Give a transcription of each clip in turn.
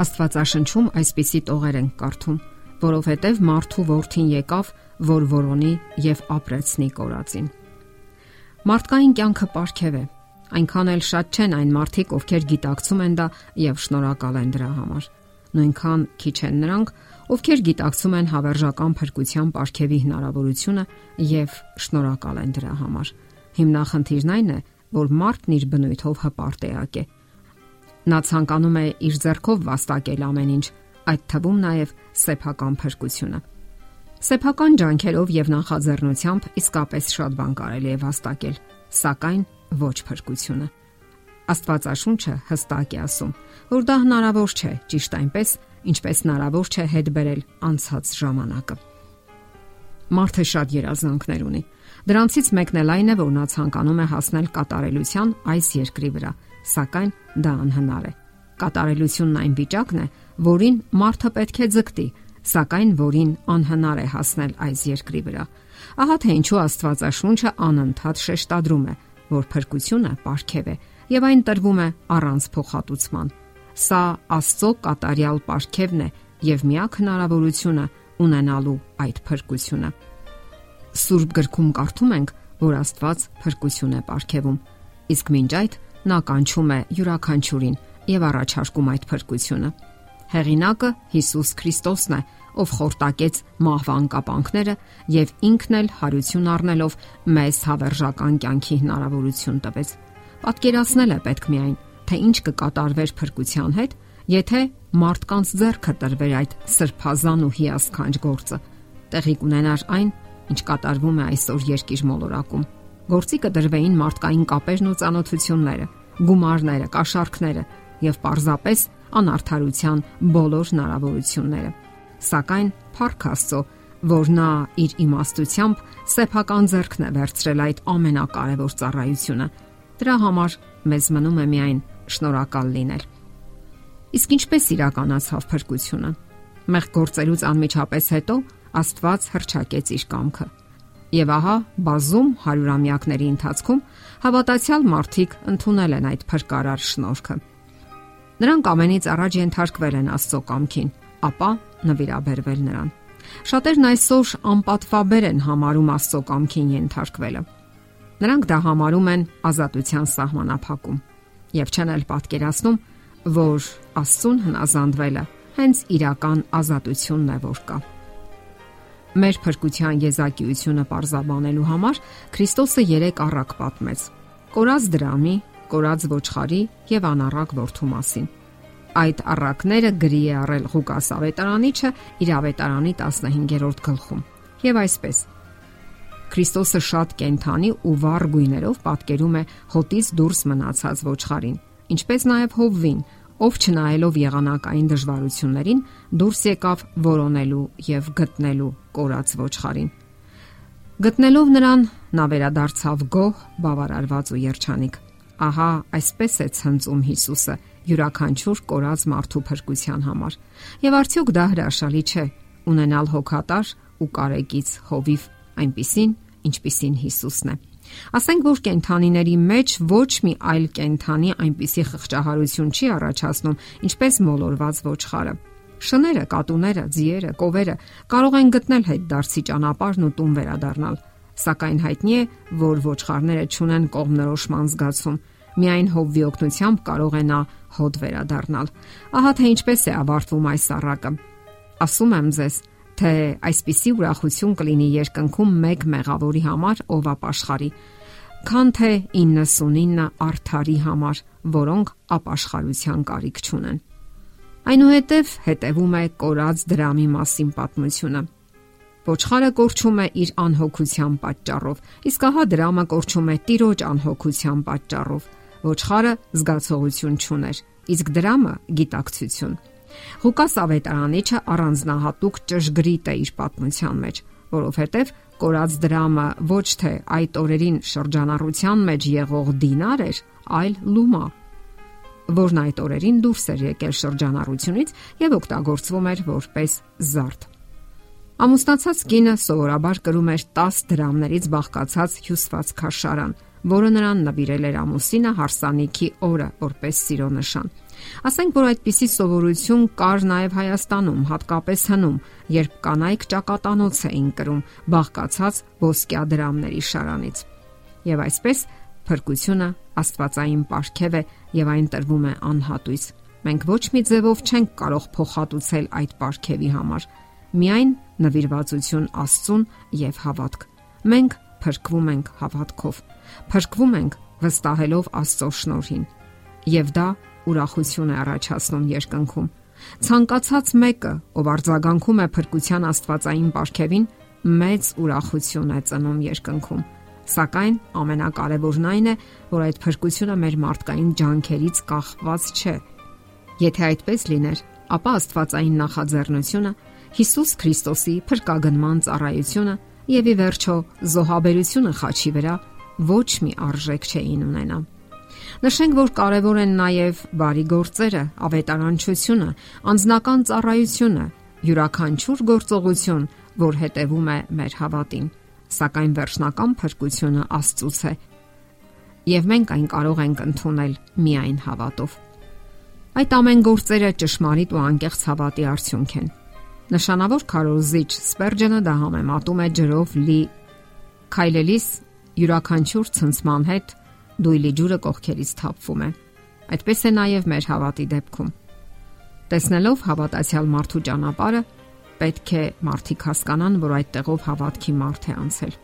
Աստվածաշնչում այսպիսի տողեր են կարդում, որովհետև մարդու որդին եկավ, որ որոնի եւ ապրեցնի կորածին։ Մարդկային կյանքը պարգև է։ Այնքան էլ շատ չեն այն մարդիկ, ովքեր գիտակցում են դա եւ շնորհակալ են դրա համար։ Նույնքան քիչ են նրանք, ովքեր գիտակցում են հավերժական փրկության պարգևի հնարավորությունը եւ շնորհակալ են դրա համար։ Հիմնախնդիրն այն է, որ մարդն իր բնույթով հպարտեակ է, է Նա ցանկանում է իր ձեռքով վաստակել ամեն ինչ, այդ թվում նաև սեփական փրկությունը։ Սեփական ջանքերով եւ նախաձեռնությամբ իսկապես շատ բան կարելի է վաստակել, սակայն ոչ փրկությունը։ Աստվածաշունչը հստակ է ասում, որ դա հնարավոր չէ, ճիշտ այնպես, ինչպես հնարավոր չէ հետ բերել անցած ժամանակը։ Մարդը շատ երազանքներ ունի։ Դրանցից մեկն էլ այն է, որ նա ցանկանում է հասնել կատարելության այս երկրի վրա, սակայն դա անհնար է։ Կատարելությունն այն վիճակն է, որին մարդը պետք է ձգտի, սակայն որին անհնար է հասնել այս երկրի վրա։ Ահա թե ինչու Աստվածաշունչը անընդհատ շեշտադրում է, որ փրկությունը ապարքև է եւ այն տրվում է առանց փոխհատուցման։ Սա Աստծո կատարյալ ապարքևն է եւ միակ հնարավորությունը ունենալու այդ փրկությունը։ Սուրբ գրքում կարդում ենք, որ Աստված փրկություն է ապարքեվում։ Իսկ մինչ այդ Նա կանչում է յուրաքանչյուրին եւ առաջարկում այդ փրկությունը։ Հեղինակը Հիսուս Քրիստոսն է, ով խորտակեց մահվան կապանքները եւ ինքն էլ հարություն առնելով մեզ հավերժական կյանքի հնարավորություն տվեց։ Պատկերացնել է պետք միայն, թե ինչ կկատարվեր փրկության հետ, եթե մարդկանց ձեռքը տրվեր այդ սրբազան ու հիասքանչ գործը։ Տեղի կունենար այն, ինչ կատարվում է այսօր երկիր մոլորակում գործի կդրվեին մարդկային կապերն ու ծանոթությունները, գումարները, կաշառքները եւ պարզապես անարթարության բոլոր հնարավորությունները։ Սակայն Փարք Աստծո, որ նա իր իմաստությամբ սեփական ձեռքն է վերցրել այդ ամենակարևոր ծառայությունը, դրա համար մեզ մնում է միայն շնորհակալ լինել։ Իսկ ինչպես իրականացավ փրկությունը։ Մեղք գործելուց անմիջապես հետո Աստված հրճակեց իր կամքը Եվ ահա բազում հարյուրամյակների ընթացքում հավատացյալ մարդիկ ընդունել են այդ փրկարար շնորհքը։ Նրանք ամենից առաջ ենթարկվել են Աստծո կամքին, ապա նվիրաբերվել նրան։ Շատերն այսօր անպատվաբեր են համարում Աստծո կամքին ենթարկվելը։ Նրանք դա համարում են ազատության սահմանափակում եւ չեն էլ պատկերացնում, որ Աստծուն հնազանդվելը հենց իրական ազատությունն է, որ կա։ Մեր փրկության եզակիությունը parzabanելու համար Քրիստոսը 3 առակ պատմեց. կորած դրամի, կորած ոչխարի եւ անառակ ворթու մասին։ Այդ առակները գրի է առել Ղուկաս ավետարանիչը իր ավետարանի 15-րդ գլխում։ Եվ այսպես. Քրիստոսը շատ կենթանի ու վառ գույներով պատկերում է հոտից դուրս մնացած ոչխարին, ինչպես նաև Հովվին, ով չնայելով եղանակային դժվարություններին դուրս եկավ որոնելու եւ գտնելու կորած ոչխարին։ Գտնելով նրան նա վերադարձավ գոհ, բավարարված ու երջանիկ։ Ահա այսպես է ցնծում Հիսուսը յուրաքանչյուր կորած մարդու փրկության համար։ Եվ արդյոք դա հրաշալի չէ ունենալ հոգատար ու կարեկից հովիվ այնպիսին, ինչպիսին Հիսուսն է։ Ասենք որ կենթանիների մեջ ոչ մի այլ կենթանի այնպիսի խղճահարություն չի առաջացնում, ինչպես մոլորված ոչխարը։ Շները, կատուները, ձիերը, կովերը կարող են գտնել հետ դարձի ճանապարհն ու տուն վերադառնալ, սակայն հայտնի է, որ ոչխարները ճունեն կողմնորոշման զգացում։ Միայն հովվի օգնությամբ կարող է նա հոդ վերադառնալ։ Ահա թե ինչպես է ավարտվում այս առակը։ Ասում եմ ձեզ, թե այսպիսի ուրախություն կլինի երկնքում մեկ մեղավորի համար, ով ապաշխարի, քան թե 99 արթարի համար, որոնք ապաշխարության կարիք չունեն։ Այնուհետև հետևում է կորած դրամի մասին պատմությունը։ Ոչխարը կորչում է իր անհոգության պատճառով, իսկ ահա դրամը կորչում է տիրոջ անհոգության պատճառով։ Ոչխարը զգացողություն չուներ, իսկ դրամը գիտակցություն։ Ղուկաս ավետարանիչը առանձնահատուկ ճշգրիտ է իր պատմության մեջ, որովհետև կորած դրամը ոչ թե այդ օրերին շրջանառության մեջ եղող դինար էր, այլ լումա, որն այդ օրերին դուրս էր եկել շրջանառությունից եւ օգտագործվում էր որպես զարդ։ Ամուսնացած կինը սովորաբար կրում էր 10 դրամներից բաղկացած հյուսված քաշարան, որը նրան նվիրել էր ամուսինը հարսանիքի օրը որպես սիրո նշան։ Ասենք որ այդպիսի սովորություն կար նաև Հայաստանում, հատկապես հնում, երբ կանայք ճակատանոց էին կրում բաղկացած ոսկյա դրամների շարանից։ Եվ այսպես փրկությունը Աստվածային ապարքև է եւ այն տրվում է անհատույց։ Մենք ոչ մի ձևով չենք կարող փոխհատուցել այդ ապարքևի համար։ Միայն նվիրվածություն Աստծուն եւ հավատք։ Մենք փրկվում ենք հավատքով։ Փրկվում ենք վստահելով Աստծո շնորհին։ Եվ դա ուրախություն է առաջացնում երկնքում։ Ցանկացած մեկը, ով արձագանքում է փրկության Աստվածային ապարքևին, մեծ ուրախություն է ծնում երկնքում։ Սակայն ամենակարևորն այն է, որ այդ փրկությունը մեր մարդկային ջանքերից կախված չէ։ Եթե այդպես լիներ, ապա Աստվածային նախաձեռնությունը, Հիսուս Քրիստոսի փրկագնման ծառայությունը եւ ի վերջո զոհաբերությունը խաչի վրա ոչ մի արժեք չէին ունենա։ Նշենք, որ կարևոր են նաև բարի գործերը, ավետարանչությունը, անձնական ծառայությունը, յուրաքանչյուր գործողություն, որ հետևում է մեր հավատին սակայն վերջնական փրկությունը Աստծուց է։ Եվ մենք այն կարող ենք ընդունել միայն հավատով։ Այդ ամեն գործերը ճշմարիտ ու անկեղծ հավատի արդյունք են։ Նշանավոր քարոզիչ Սպերջենը դա համեմատում է ջրով լի քայլելիս յուրաքանչյուր ցնցման հետ դույլի ջուրը կողքերից թափվում է։ Այդպես է նաև մեր հավատի դեպքում։ Տեսնելով հավատացյալ մարդու ճանապարհը, պետք է մարդիկ հասկանան, որ այդ տեղով հավատքի մարդ է անցել։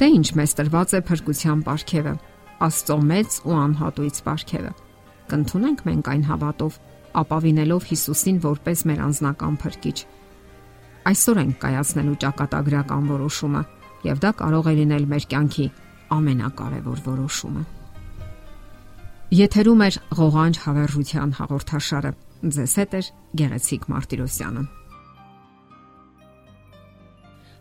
Դե ինչ մեզ տրված է փրկության ապարքևը, Աստծո մեծ ու անհատույց ապարքևը։ Կընթունենք մենք այն հավատով, ապավինելով Հիսուսին որպես մեր անձնական փրկիչ։ Այսօր ենք կայացնելու ճակատագրական որոշումը, եւ դա կարող է լինել մեր կյանքի ամենակարևոր որոշումը։ Եթերում է ղողանջ հավերժության հաղորդաշարը։ Ձեզ հետ է Գեղեցիկ Մարտիրոսյանը։